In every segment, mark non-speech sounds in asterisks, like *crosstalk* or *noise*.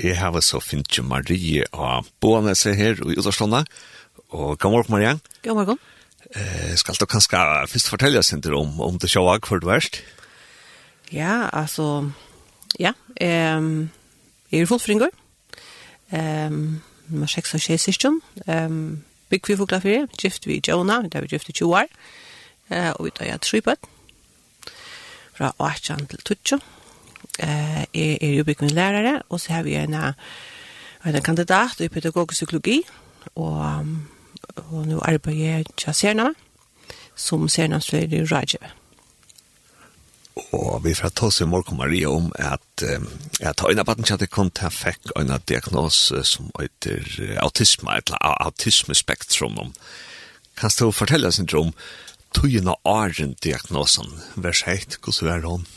Jeg har så finnes jo Marie og boende seg her i Uderslånda. Og god morgen, Marie. God morgen. Eh, skal du kanskje først fortelle oss litt om, om det sjåa hvor du erst? Ja, altså, ja, um, jeg er fullt fringer. Um, jeg har seks og tjej syskjøn. Um, bygg vi fokla fyrir, gift vi Jona, det er vi gift i 20 år. Uh, og vi tar jeg tre på fra 18 til 20 eh, er, er jo bygd lærere, og så har vi en, en kandidat i pedagogisk psykologi, og, og nå arbeider jeg til Serna, som Sernamsfløyre i Rajeve. Og vi får ta oss i morgen Maria om at um, inn av baden kjente kom til han fikk en diagnos som heter autisme, eller autismespektrum. Kan du fortelle oss en drøm, togene åren diagnosen, vers heit, hvordan er hun?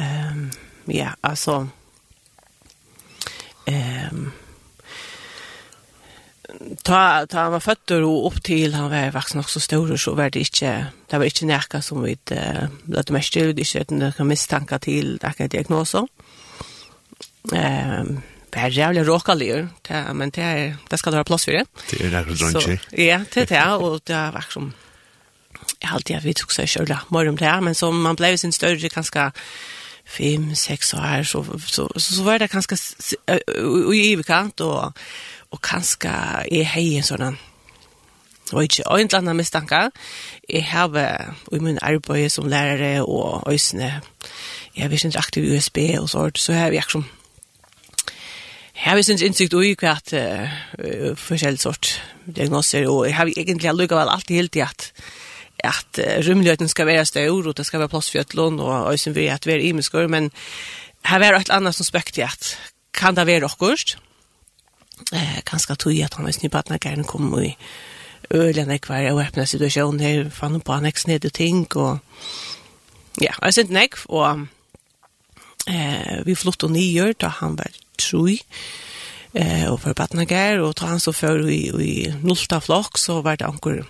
um, ja, alltså um, ta ta han var född och upp till han var vuxen också stor så var det inte det var inte närka som vi det det mest det inte det kan misstanka till det kan diagnoser. Ehm Det är jävligt råkalier, men det, är, det ska det vara plats för det. Det är det dröntjig. Ja, det är det, och det var varit som... Jag har alltid vet också att jag kör det, men som man blev sin större ganska fem, sex år så, så, så, så var det ganska i överkant och, och ganska är hej en sånn, Og ikke en eller annen mistanke. Jeg har i min arbeid som lærere og øsene, Jeg har vært aktiv i USB og så, så har jeg som Jeg har sin innsikt ui hva at uh, forskjellig sort diagnoser, og jeg har egentlig allukket alltid helt i at at uh, rymligheten skal være stør, og det skal være plass for øtlån, og øysen vi at vi er imenskår, men her det et annet som spøkt i at kan det være akkurat? Eh, kanskje tog i at han var snippet når gæren kom i ølen ekvar og åpne situasjonen her, fann på han ikke snedde ting, og ja, jeg sendte neck og eh, vi flyttet nye da han var troi, eh, og for Batnager, og da han så før i, i Nulta flokk, så var det anker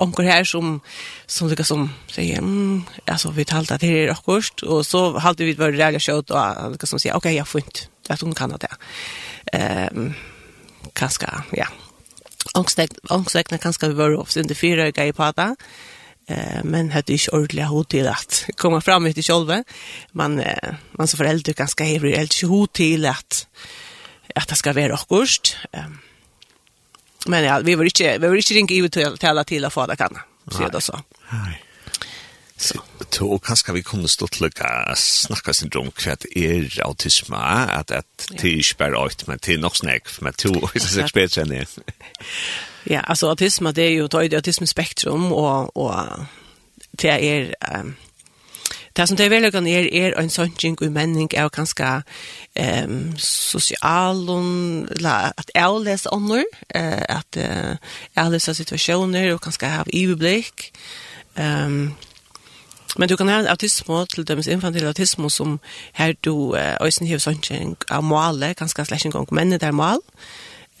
onkel här som som lika som säger mm, alltså vi talte att det är akkurat och så hade vi varit där jag och lika som säger okej okay, jag får inte att hon kan det. Ehm um, kaska ja. Angstväg angstvägna kanske vi var oss under fyra öga i pata. Eh men hade ju ordliga hotell att komma fram ut i själva. Man man så föräldrar kanske har ju helt hotell att att det ska vara akkurst. Ehm um, Men ja, vi var inte vi var inte ringa ut till alla till att få det kan. Så det så. Nej. Så to kanske vi kunne stå till att snacka sin drunk er att är autism att ikke bare alt, men till nok snack men to är så expert sen Ja, alltså autism det är ju ett autism spektrum och och det är um, Det som det er veldig er, er en sannsyn i menning er ganske um, sosialen, at jeg leser ånder, at jeg leser situasjoner og ganske har iveblikk. Um, men du kan ha autisme, til dømes infantil autisme, som her du øyne har sånn av målet, ganske slett en gang, men det er mål.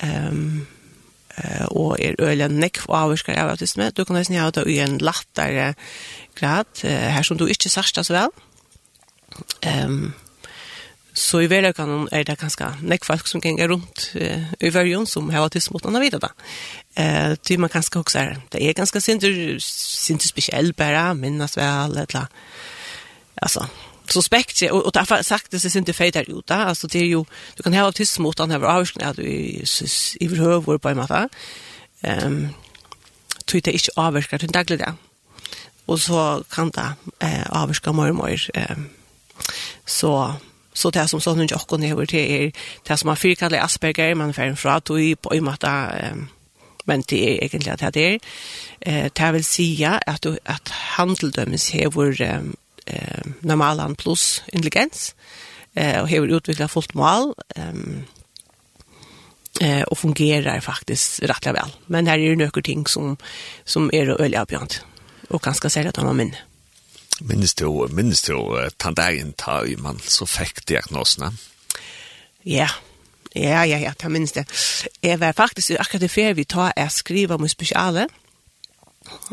Um, og er øyla nekv og avvirskar av autisme. Du kan nesten ha det i en lattare grad, her som du ikke sarsta så vel. Um, så i verden kan er det ganske nekv folk som ganger rundt uh, i verden som har autisme mot andre videre. Uh, ty man kanske også är det er ganske sinter, sinter spesiell bara minnas vel, eller altså, suspekt och och därför sagt det är inte fejt ut där alltså det är ju du kan ha autism mot han har avsknä att du i behöver på matta ehm tror det inte avverkar den dagliga och så kan det eh avverka mer och mer ehm så så det som sån inte också ner det är det som har fyrkallig Asperger man får en fra då i på matta ehm men det er egentlig at det er. Eh, det vil si at, at handeldømmes hever um, eh, normalen plus intelligens, eh, og har utviklet fullt mål, ehm eh och fungerar faktiskt rätt väl. Men här är ju några ting som som är då öliga bjant och ganska säkert att man minns. Minns du minns du tandagen tar i man så fick diagnosen? Ja. Ja, ja, ja, ta minns det. Jeg var faktisk akkurat det för vi tar är skriva med speciale.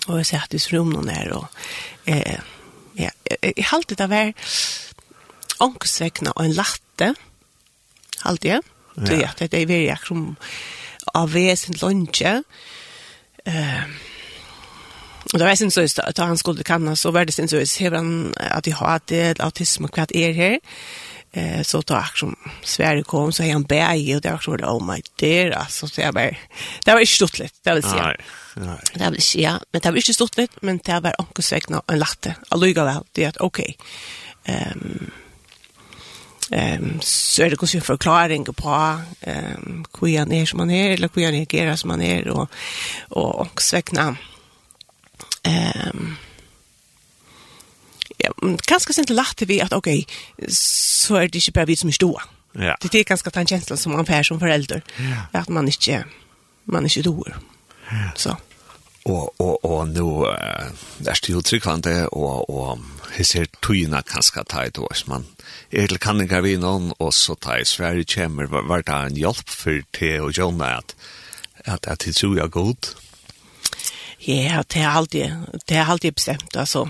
Och jag satt i rum någon där och eh Ja, jeg halte det var ångsvekna og en latte, halte jeg. Ja. Ja, det er veldig akkurat av vesen lunge. Ehm Och det var sin sås att han skulle kanna så var det sin sås hur han att de har det autism och kvart är här. Eh så då jag som Sverige kom så är han bäj och det var så oh my dear alltså så jag var det var inte stort lätt det vill säga. Nei. Det vil ikke, ja. Men det var ikke stort litt, men det var omkosvegna og en latte. Alluga vel, det er at, ok, um, um, så er det kanskje en forklaring på um, hvor han er som han er, eller hvor han reagerer som han er, og, og omkosvegna. Um, ja, men kanskje sent latte vi at, ok, så er det ikke bare vi som er ståa. Ja. Det är ganska den känslan som man får som förälder. Ja. Att man inte man inte dår. Ja. Så og og og nu er stil trykkvante og og hesir tuina kanska tæt og man er til kan ikke vi noen og så tæ sværi kjemmer var var ta en hjelp for te og John at at at det tror jeg godt. Ja, det er alltid det er alltid bestemt altså.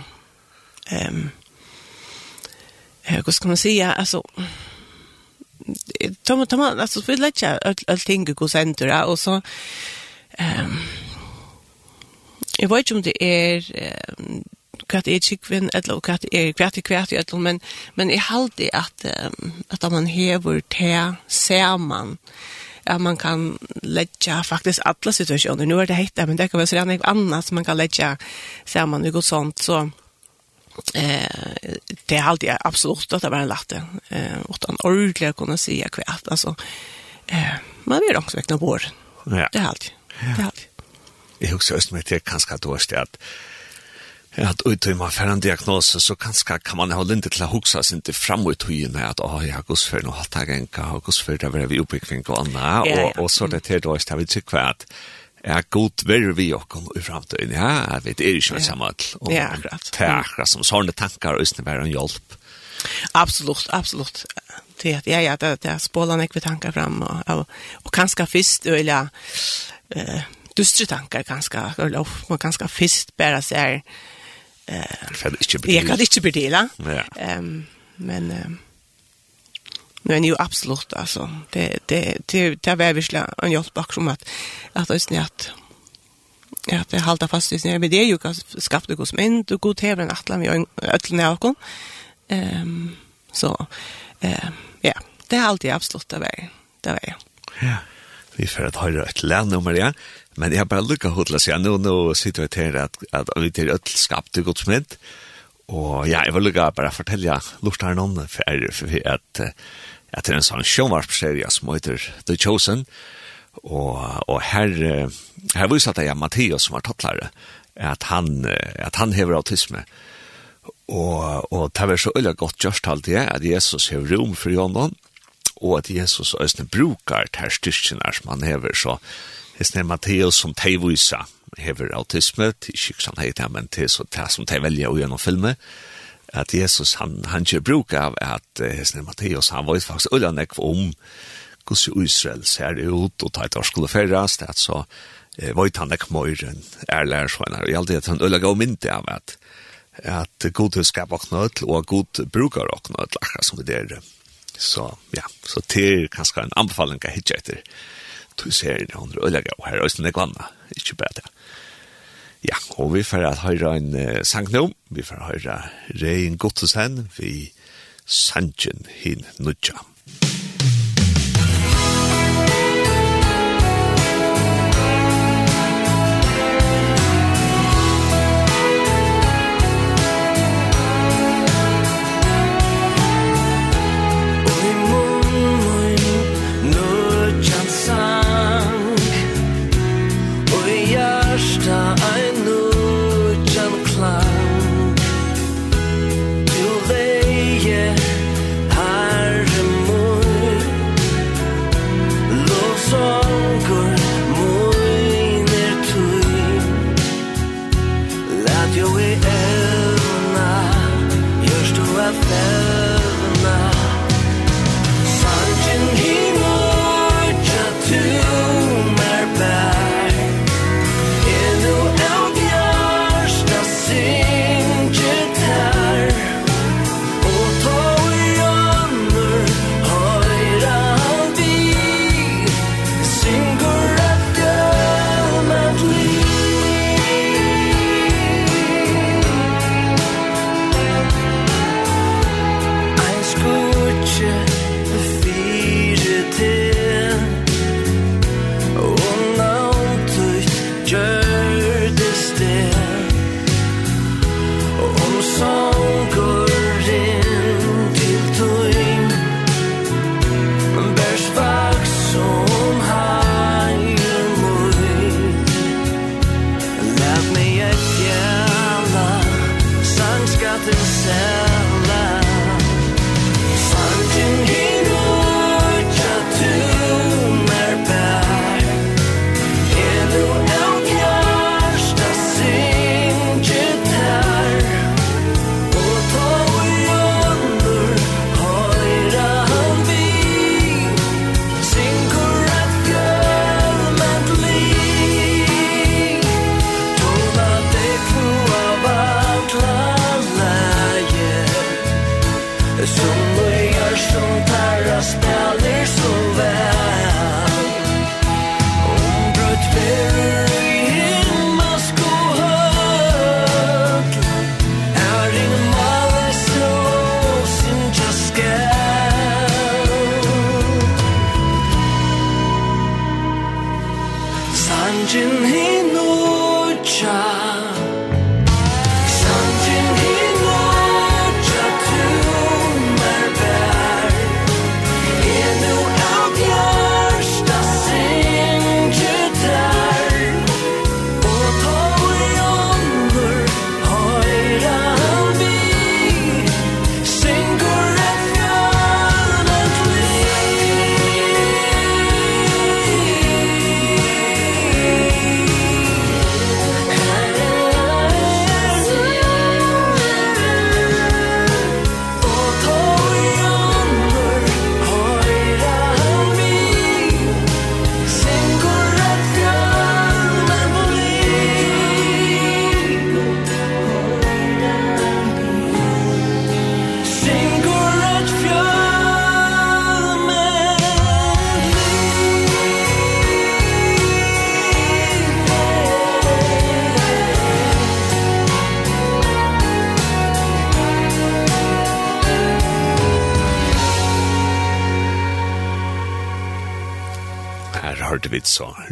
Ehm um, eh vad ska man säga altså Tom Tom altså, vi lett ikke alt ting gå center og så ehm jeg vet ikke om det er um, hva det er kikvinn, eller hva det er hva det er hva det er, men, men jeg halte at, um, at man hever til ser man at man kan lägga faktiskt alla situationer. Nu är det hetta, men det kan vara så redan annat som man kan lägga samman något sånt. Så eh det är alltid absolut att det var en latte. Eh åt en ordentlig kunna säga kvärt. Alltså eh man vill också väckna vår. Ja. Det är alltid. Det är alltid jeg husker også med det kanskje at det at man får en diagnosen, så kanskje kan man ha lindet til å huske seg ikke frem ut høyen med at, åh, ja, gosfer, noe hatt jeg enka, og gosfer, det var vi oppbygging og anna, og, og så det til då, jeg vil tykke at er god verre vi og kom i fremtiden, ja, jeg vet, er ikke med samme ja, akkurat. det er akkurat som sånne tanker og det en hjelp. Absolutt, absolutt. Det att ja ja det det spålar nek vi tankar fram och och, och kanske först eller eh dystre tankar ganska eller man ganska fist bara så här eh kan inte jag kan inte bli Ja. ehm men um, men ju absolut alltså det det det det var verkligen en hjälp som att att det snett Ja, det halda fast i sin men det ju skapte god smind och god heven atlan vi har öllna av kon. Ehm så eh ja, det är alltid absolut det var. Det var. Ja. Vi får ett höra ett län nummer ja. Men jeg har bare lukket å si, Nå, nå sitter vi til at, at vi til øtl skapte godt smidt. Og ja, jeg vil lukket bare fortelle lort her noen for, for at, at det er en sånn sjønvarpserie som heter The Chosen. Og, og her, her viser det jeg Mathias som var tattlare, at han, at han hever autisme. Og, og det var så øyla godt gjørst alltid det, at Jesus hever rom for Jonan, og at Jesus øyne brukar ter styrkjenar som han hever, så Hesner Matteus som teivvisa hever autisme, ikke sånn heit men det er så det som de velger å gjennom filmet, at Jesus, han, han ikke bruk av at Hesner Matteus, han var faktisk ullandek om hvordan Israel ser ut, og tar skulle ferdes, det er så eh, var han ikke møyren, er lærer så han og alltid at han ullandek gav mynte av at at god huskap og knøtl, og god brukar og knøtl, akkurat som vi der. Så ja, så det er kanskje en anbefaling jeg hittar etter du ser det hun under øyelaga, og her er også nekvanna, ikke bare det. Ja, og vi får høre en uh, sang nå, vi får høre Rein Gottesen, vi sanjen hin nudja. Musikk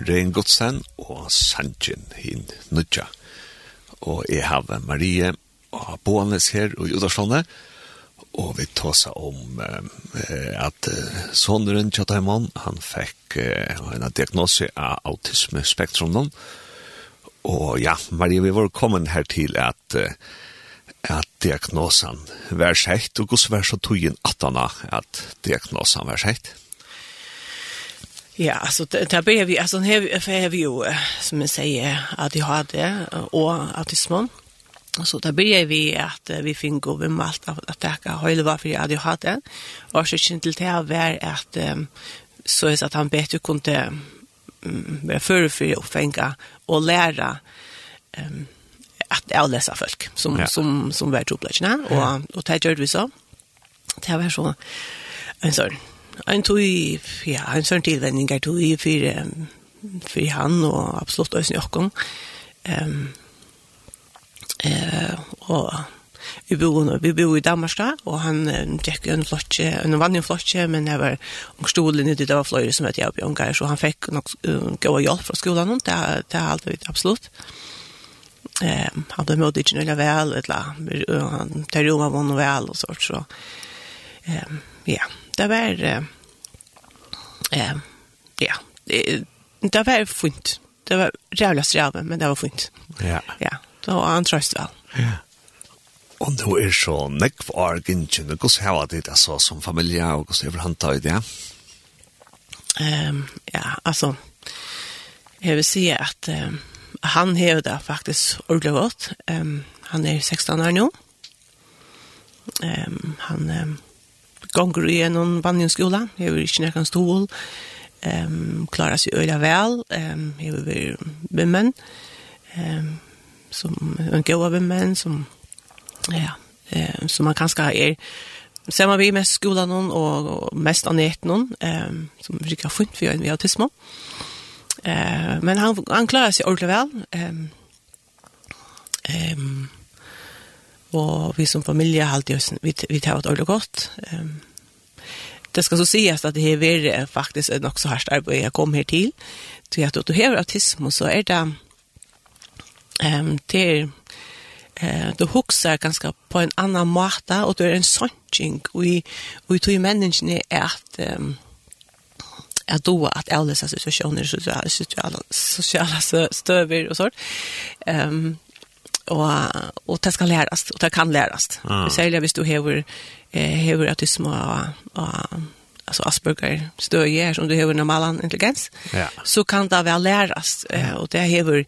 Reingodsen og Sanchen hin nutja. Og jeg har Marie og Boanes her og Jodarslandet, og vi tåsa om eh, at eh, sonren Tjataimon, han fikk eh, en diagnose av autisme-spektrumen, og ja, Marie, vi var kommet her til at eh, at diagnosen var sett, og hvordan var så togjen at han at diagnosen var sett? Ja, alltså det där blev vi alltså här här vi ju som man säger att jag hade och autism. Så där blev vi att vi finner gå med allt att täcka hela varför de hade. Och så kände till det var att så är så att han bättre kunde vara för för att fänga och lära ehm att avläsa folk som ja. som som var troplatserna och och det gjorde vi så. Det var så en sån en tog ja, en sånn tilvenning er tog i for, for han og absolutt også nøkken. Um, eh, og vi bor, vi bor i Danmark da, og han um, tjekk en flotje, en vanlig flotje, men jeg var omstolen i det, det var fløyre som hette jeg og Bjørn Geir, så han fikk nok uh, gå hjelp fra skolen, det, det er alltid absolutt. Eh, han ble møtt ikke noe vel, eller han tar jo av og vel og sånt, så um, ja, yeah det var eh, ja, det, det var fint. Det var jävla sträva, men det var fint. Ja. Ja, då var han tröst väl. Ja. Og nå er så nekv argentjen, och hvordan har det alltså som familie, og hvordan har han tatt det? Ehm, ja, alltså jag vill säga att um, han har det faktiskt ordentligt gott. Ehm, um, han är 16 år nu. Ehm, um, han um, gonger en vandringsskola. Jeg var ikke nærkans stol. Um, klarer seg øyla vel. Um, jeg var bimmen. Um, som en god bimmen som ja, um, som man kanskje er ser man vi mest skolan hon og, og mest anet hon um, som brukar funt for vi autisme. Eh, uh, men han han klarer seg ordentlig vel. Ehm um, um, och vi som familj har alltid vi vi tar ett ordentligt gott. Ehm um, det ska så sägas att det är är faktiskt en också hårt arbete jag kom här till. Så att du har autism och så är det ehm um, det eh du huxar ganska på en annan måte och det är en sanching och i och i två människan är att ehm att då att avläsa situationer sociala sociala stöver och sånt. Ehm um, och och det ska läras och det kan läras. Mm. Särskilt hvis du har eh har autism och och alltså Asperger stöje som du har normal intelligens. Ja. Så kan det väl läras eh, och det har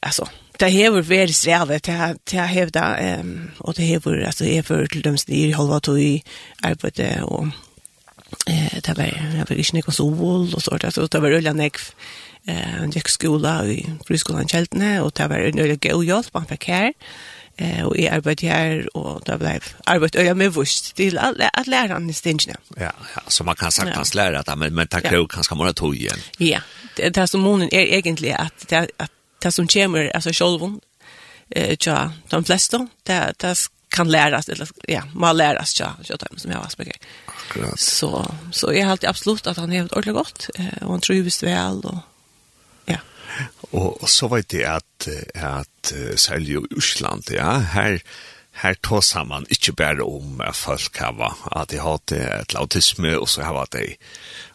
alltså det hever vært strevet til til hevda ehm og det hever altså er for til dem styr, halva to i arbeidet og eh det var jeg var ikke noe så og så det så det var ulla nek Eh, han gikk skola i friskolen Kjeltene, og det var en øyelig god hjelp han fikk her. Eh, og jeg arbeidde her, og det ble arbeidet øyelig med vust til at, at lære han i stingene. Ja, ja, så man kan sagtens ja. lære at men, men takk ja. jo kanskje man tog igjen. Ja, det, det som månen er egentlig at det, at det som kommer, altså sjolven, eh, tja, de fleste, det, det kan læres, eller ja, må læres, tja, tja, tar som jeg var spegel. Så så jeg har alltid absolutt at han har ordentlig godt, eh, og han trivs väl och Og, og så vet jeg at, at særlig i Osland, ja, her, her tar man ikke bare om at folk har at de har et autisme, og så har de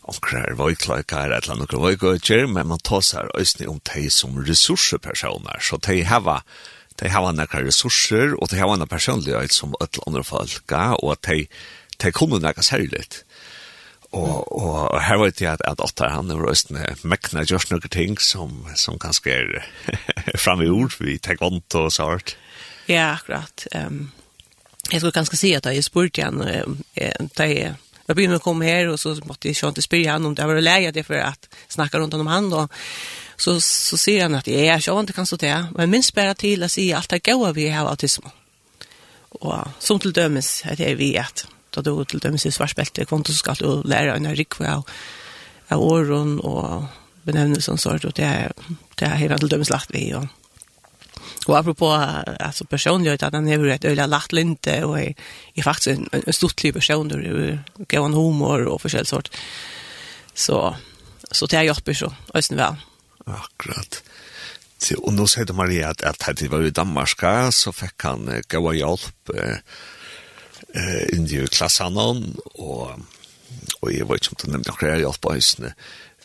omkring vøykløykar, et eller annet vøykløykar, men man tar seg øyne om de som ressursepersoner, så de har de har noen ressurser, og de har noen personlighet som et eller annet folk, og at de, de kommer nekra særligt. Och og her vet jeg att att åtta han över med mekkene, just noen ting som som kanske är *laughs* fram i ord vi taekwondo och sånt. Ja, akkurat. Ehm um, jag skulle kanske säga att jag spurt da jeg, jeg jag började komma här och så måste jag inte spørre honom om det var läge det for att snacka runt om han då. Så så ser han att jag er jag inte kan stå til, men minst bare till att si allt det gode vi har autisme. Och som til dømes, att det är vi att da du til dem sier svarspelt kvant, så skal du lære en rikve av, av åren og benevnelsen sånt, og det er, det er helt til dem slagt vi, og Og apropå altså, personlighet at han er jo et øyla lagt linte og är, er faktisk en, en stortlig person og det går en humor og forskjellig sort. Så så det har hjelper så øyne vel. Akkurat. Så nå sier du Maria at, at det var i Danmark så fikk han gå och hjälp eh, inni i klassanen, og, og jeg vet ikke om du nevnte noen her hjelp på høysene.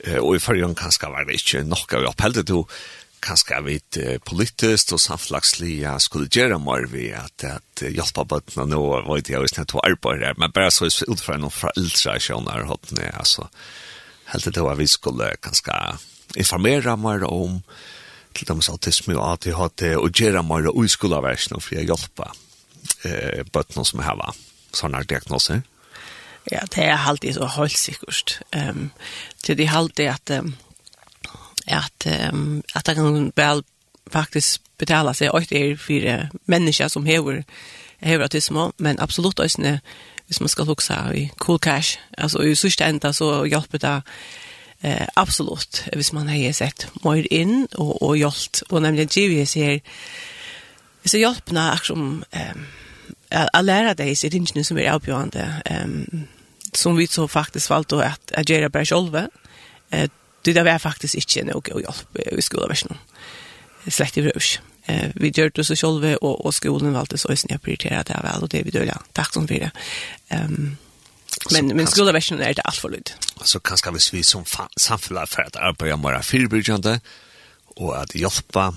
Eh, og i førre gang kanskje var det ikke nok av hjelp, heldig du kanskje vidt eh, politisk og samflagslige skulle gjøre mer vi at, at hjelpa bøttene nå, vet jeg hvis jeg tog arbeid her, men bare så ut fra noen foreldre jeg skjønner høttene, altså. Helt det var vi skulle kanskje informera mer om til dem autisme og ADHD og gjøre mer og skoleversen for å hjelpe eh, bøttene som har sånne diagnoser? Ja, det er alltid så helt sikkert. Um, til det halt alltid at, um, at, um, at det kan vel faktisk betala seg og det er fire mennesker som hever, hever autisme, men absolutt også hvis man skal huske i cool cash, altså i sørste enda så hjelper det eh, absolutt hvis man har sett mer inn og, og hjulpet, og nemlig GVS her vi ska hjälpa att om ehm att lära dig i det som er avbjørende, ehm som vi så faktiskt valt at att att göra bara själva eh det där var faktiskt inte noe å hjelpe i skolversionen släkt i brus eh vi gör det så själva och och skolan valgte så jeg prioritera det väl och det vi då tack for det. ehm Men men skulle version är det allt för lite. Så kanskje vi vi som samfunnet for at att arbeta mera fyrbryggande och att hjälpa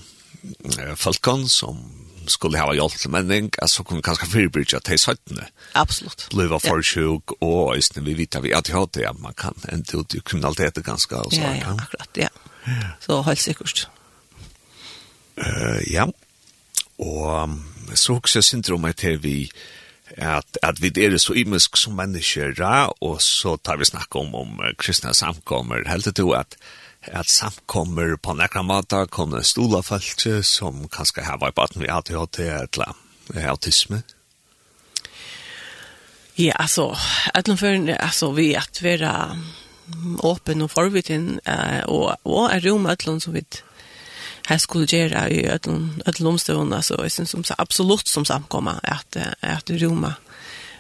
folkene som skulle ha hjälpt till männing alltså kunde kanske förbryta till sötne. Absolut. Leva for sjuk og istället vi vet vi att jag det man kan inte ut i kriminalitet ganska og så. Ja, ja akkurat, ja. Så helt sikkert. Eh ja. og så också syndrom til vi at, at vi er så imisk som mennesker, og så tar vi snakk om, om kristne samkommer. Helt til at at samkommer på nekra måter kunne stola folk som kanskje har vært baden vi hadde hatt til autisme? Ja, altså, etlen for, altså, vi at være åpen og forvitten, eh, og, og er rom etlen som vi här skulle gjøre i ödlom, ödlomstånd alltså jeg synes som så som som samkomma att at Roma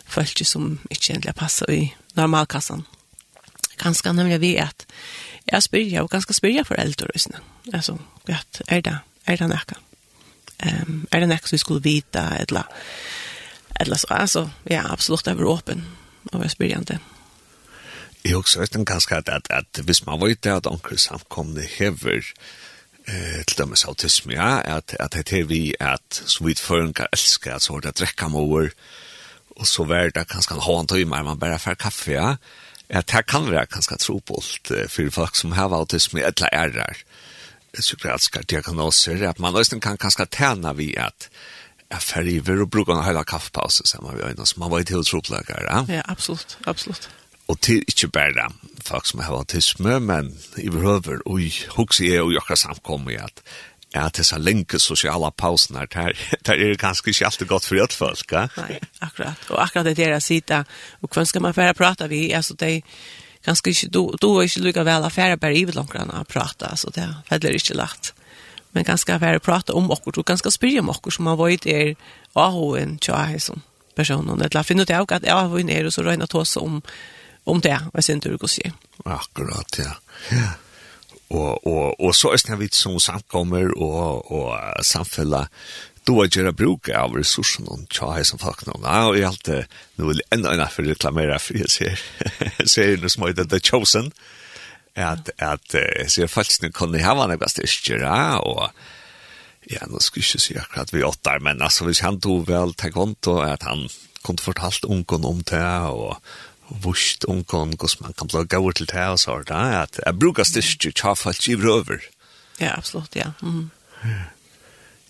folk som ikke egentlig passer i normalkassen. ganska nämligen vi att jag spyrja och ganska spyrja för äldre och såna. Alltså, vet är det är det näka. Um, är det näka vi skulle vita eller eller så alltså ja absolut över öppen och jag spyrja inte. Jag också vet inte ganska att att, att hvis man vet att onkel samkomne hever eh till dem autism ja att att det är vi att så vidt förrän älskar att så har där dräcka mor och så värda kanske han har en timme man bara för kaffe ja at det kan være ganske trobult for folk som har autisme eller ærer psykiatriske diagnoser, at man også kan ganske tjene vi at jeg ferdig og bruker en hele kaffepause sammen med øynene, så man var ikke helt troblegere. Ja? ja, absolutt, absolutt. Og til ikke bare folk som har autisme, men i behøver, og hukse er jo akkurat samkommet at Ja, det er lenge sosiale pausen her, der, der er det ganske ikke alltid godt for et folk, ja? Nei, akkurat. Og akkurat det der sida, og hvem skal man fære prata vi, altså det er ganske ikke, du, du er ikke lukket vel affære bare i langkrann å prate, altså det er veldig ikke lagt. Men ganske fære prata om okkur, og ganske spyrja om okkur, som man var i der ahoen tja her som person, og det er finnet jeg at ahoen er, og så røyna tås om, om det, og jeg synes det er Akkurat, ja. Ja og og og så er det som samkommer og og och samfälla då att göra bruk av resurserna och tja som folk någon ja och allt nu vill ändå en för reklamera för det ser *laughs* ser det som heter the chosen. At, att så faktiskt nu kan ni ha några styrkor och ja nå skal jeg ikke si akkurat vi åtta men altså hvis han tog väl ta konto at han kunne fortalt ungen om det og vust omkon hos man kan bli gauer til det og så er at jeg bruker styrke tjafalt i over. Ja, absolutt, ja. Mm.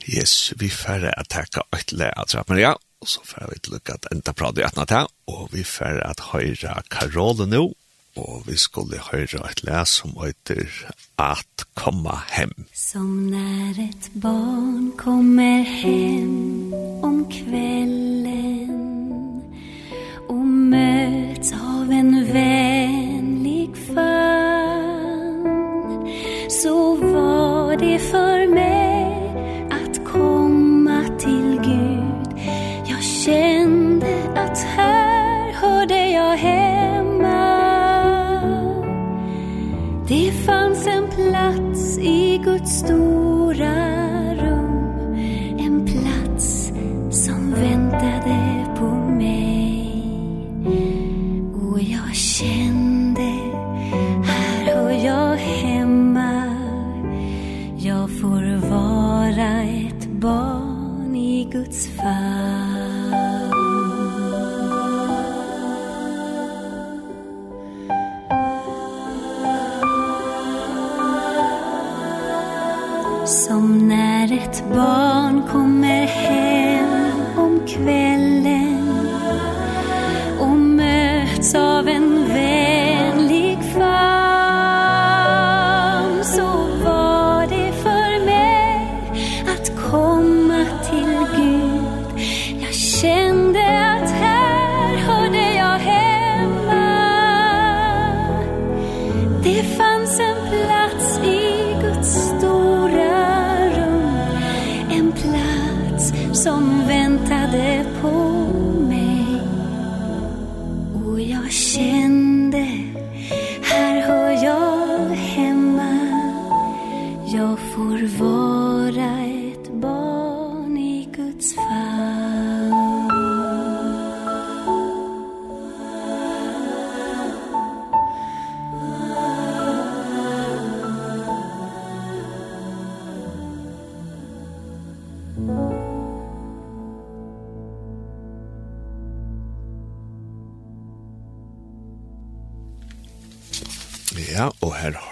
Yes, vi færre at takka et at så trappen, ja, og så færre vi til lukka at enda prade i etna til, og vi færre at høyra Karole nå, og vi skulle høyra et le som heter At komma hem. Som när ett barn kommer hem om kvällen möts av en vänlig famn. Så var det för mig att komma till Gud. Jag kände att här hörde jag hemma. Det fanns en plats i Guds stora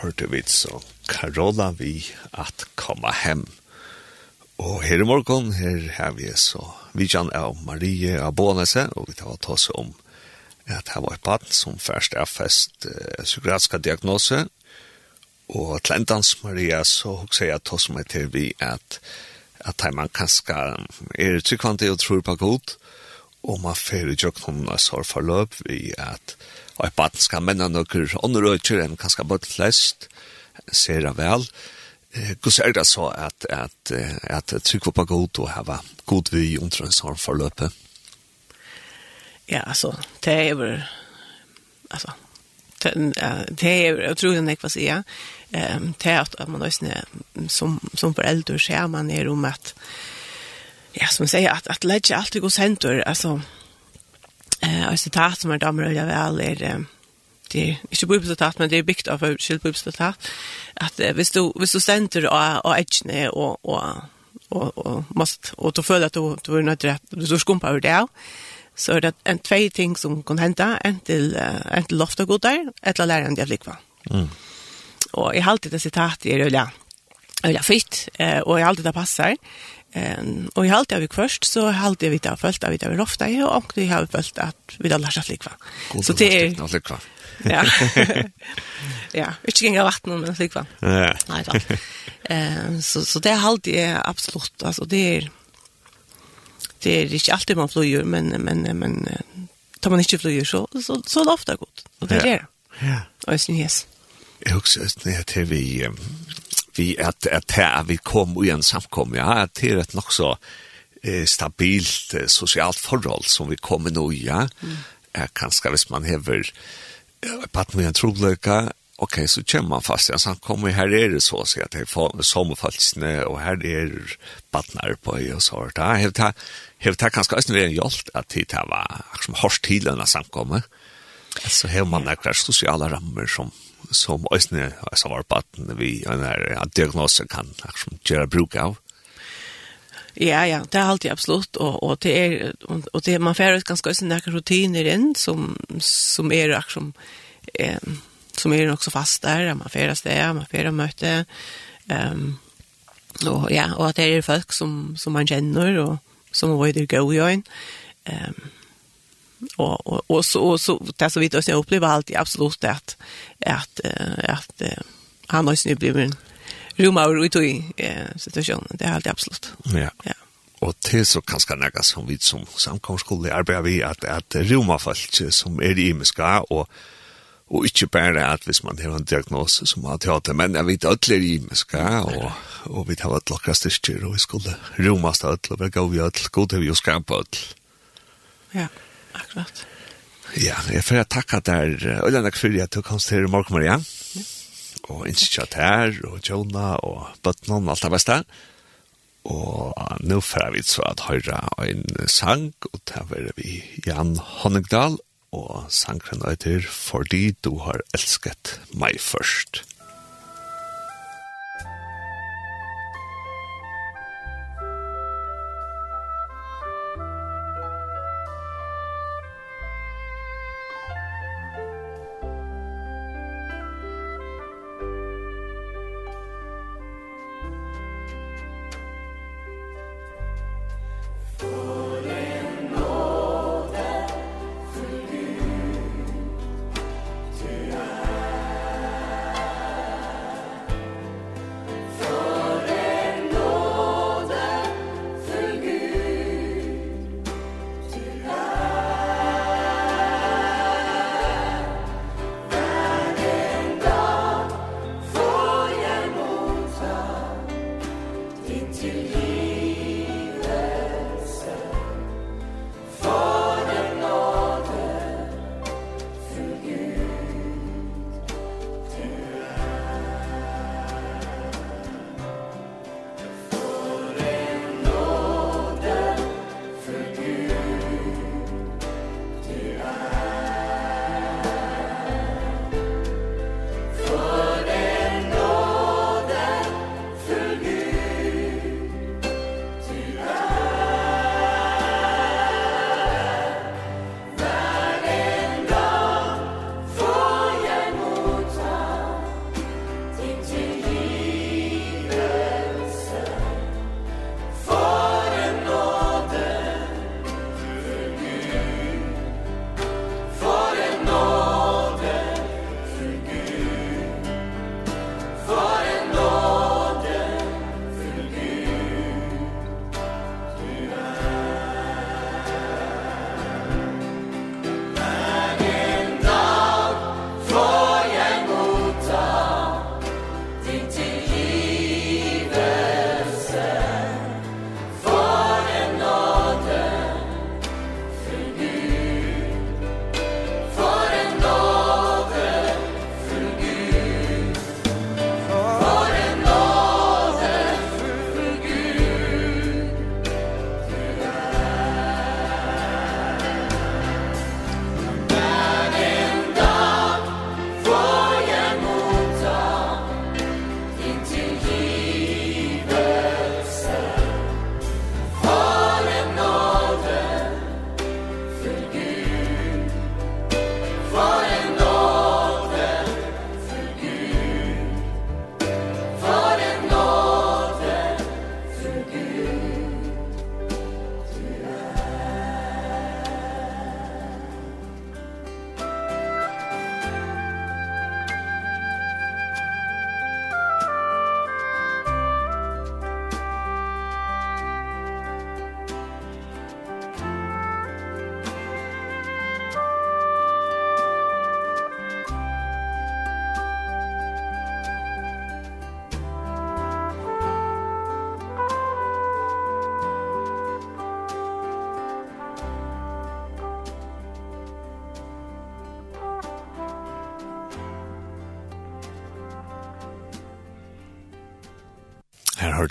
hørte vi så Karola vi at komme hem. Og her i morgen, her har vi så vidjan av Marie av Bånese, og vi tar ta oss om at her var et barn som først er fest eh, psykiatriska diagnose, og Tlendans Maria så hukse jeg oss med til vi at at man kanskje er tryggvandig og tror på godt, og og man fer i jøkken av forløp i at og et baden skal menne noen ånderøkker enn kanskje bøtt flest, ser det vel. Gus er det så at, at, at trykva på god og hava god vi under en forløp Ja, altså, det er jo, altså, det er jo utrolig nekva sier, det er at man også, som, som foreldre ser man er om at, ja, som säger att att lägga allt i Guds händer alltså eh alltså citat som är damer eller väl är eh, det är inte bibelcitat men det är byggt av självbibelcitat att eh, visst du visst du center och och edge och och och och måste och då följer att du du är inte rätt du skumpar över det så är det en två ting som kan hända en till en till lofta och godar ett la läraren det flickva mm. Och i allt det citat är det ja Eller fitt, eh, och i allt det passar. Ehm och i allt jag vi först så halt jag vet jag följt av det ofta jag och det har följt att vi har lärt likva. Så det är Likva. Ja. *laughs* ja, inte gänga vatten men likva. Ja. Nej då. Ehm så så det halt är absolut alltså det är det är inte alltid man flyger men men men tar man inte flyger så så så är det ofta gott. Och det är det. Ja. Och sen yes. Jag också att det vi vi at at her vi kom i en samkom ja at det er et nok så eh, stabilt eh, socialt forhold som vi kommer nå i ja. Mm. eh, kanskje hvis man hever eh, på at man tror ok, så kommer man fast, ja, så han kommer her er det så, så jeg får sommerfalsene, og her er badnar på i og så, da har det, har det kanskje også en hjelp at det var som hårst enn samkommet, så har man nekker sosiale rammer som som øsne, altså var baden vi en her diagnose kan som gjøre bruk av. Ja, ja, det er alltid absolutt, og, og det er, og det, man får ganske også noen rutiner inn, som, som er akkurat eh, som er nok så fast der, man får sted, man får møte, um, og ja, og at det er folk som, som man kjenner, og som er veldig gode i øyn, um, och och, og så och så det så vitt jag upplever alltid absolut at at att han har ju blivit rumma och ut i situationen det är alltid absolut. Ja. Ja. Och til så kanskje nægge som vi som samkom arbeider vi att att rumma folk som är i miska och och inte bara att hvis man har en diagnose som har teater, men jag vet ödler i mig ska, och, och vi tar ett lockra styrstyr og vi skulle romast og vi gav vi alle, god har vi jo skam på alle. Ja. Akkurat. Ja, jeg får takka der, og landa fyrir at du kom til Mork Maria, og innskjatt her, og Jona, og Bøtnon, alt det beste. Og nå får vi så at høyre en sang, og der var vi Jan Honningdal, og sangren øyder, «Fordi du har elsket meg først».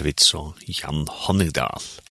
vi så Jan Honningdal.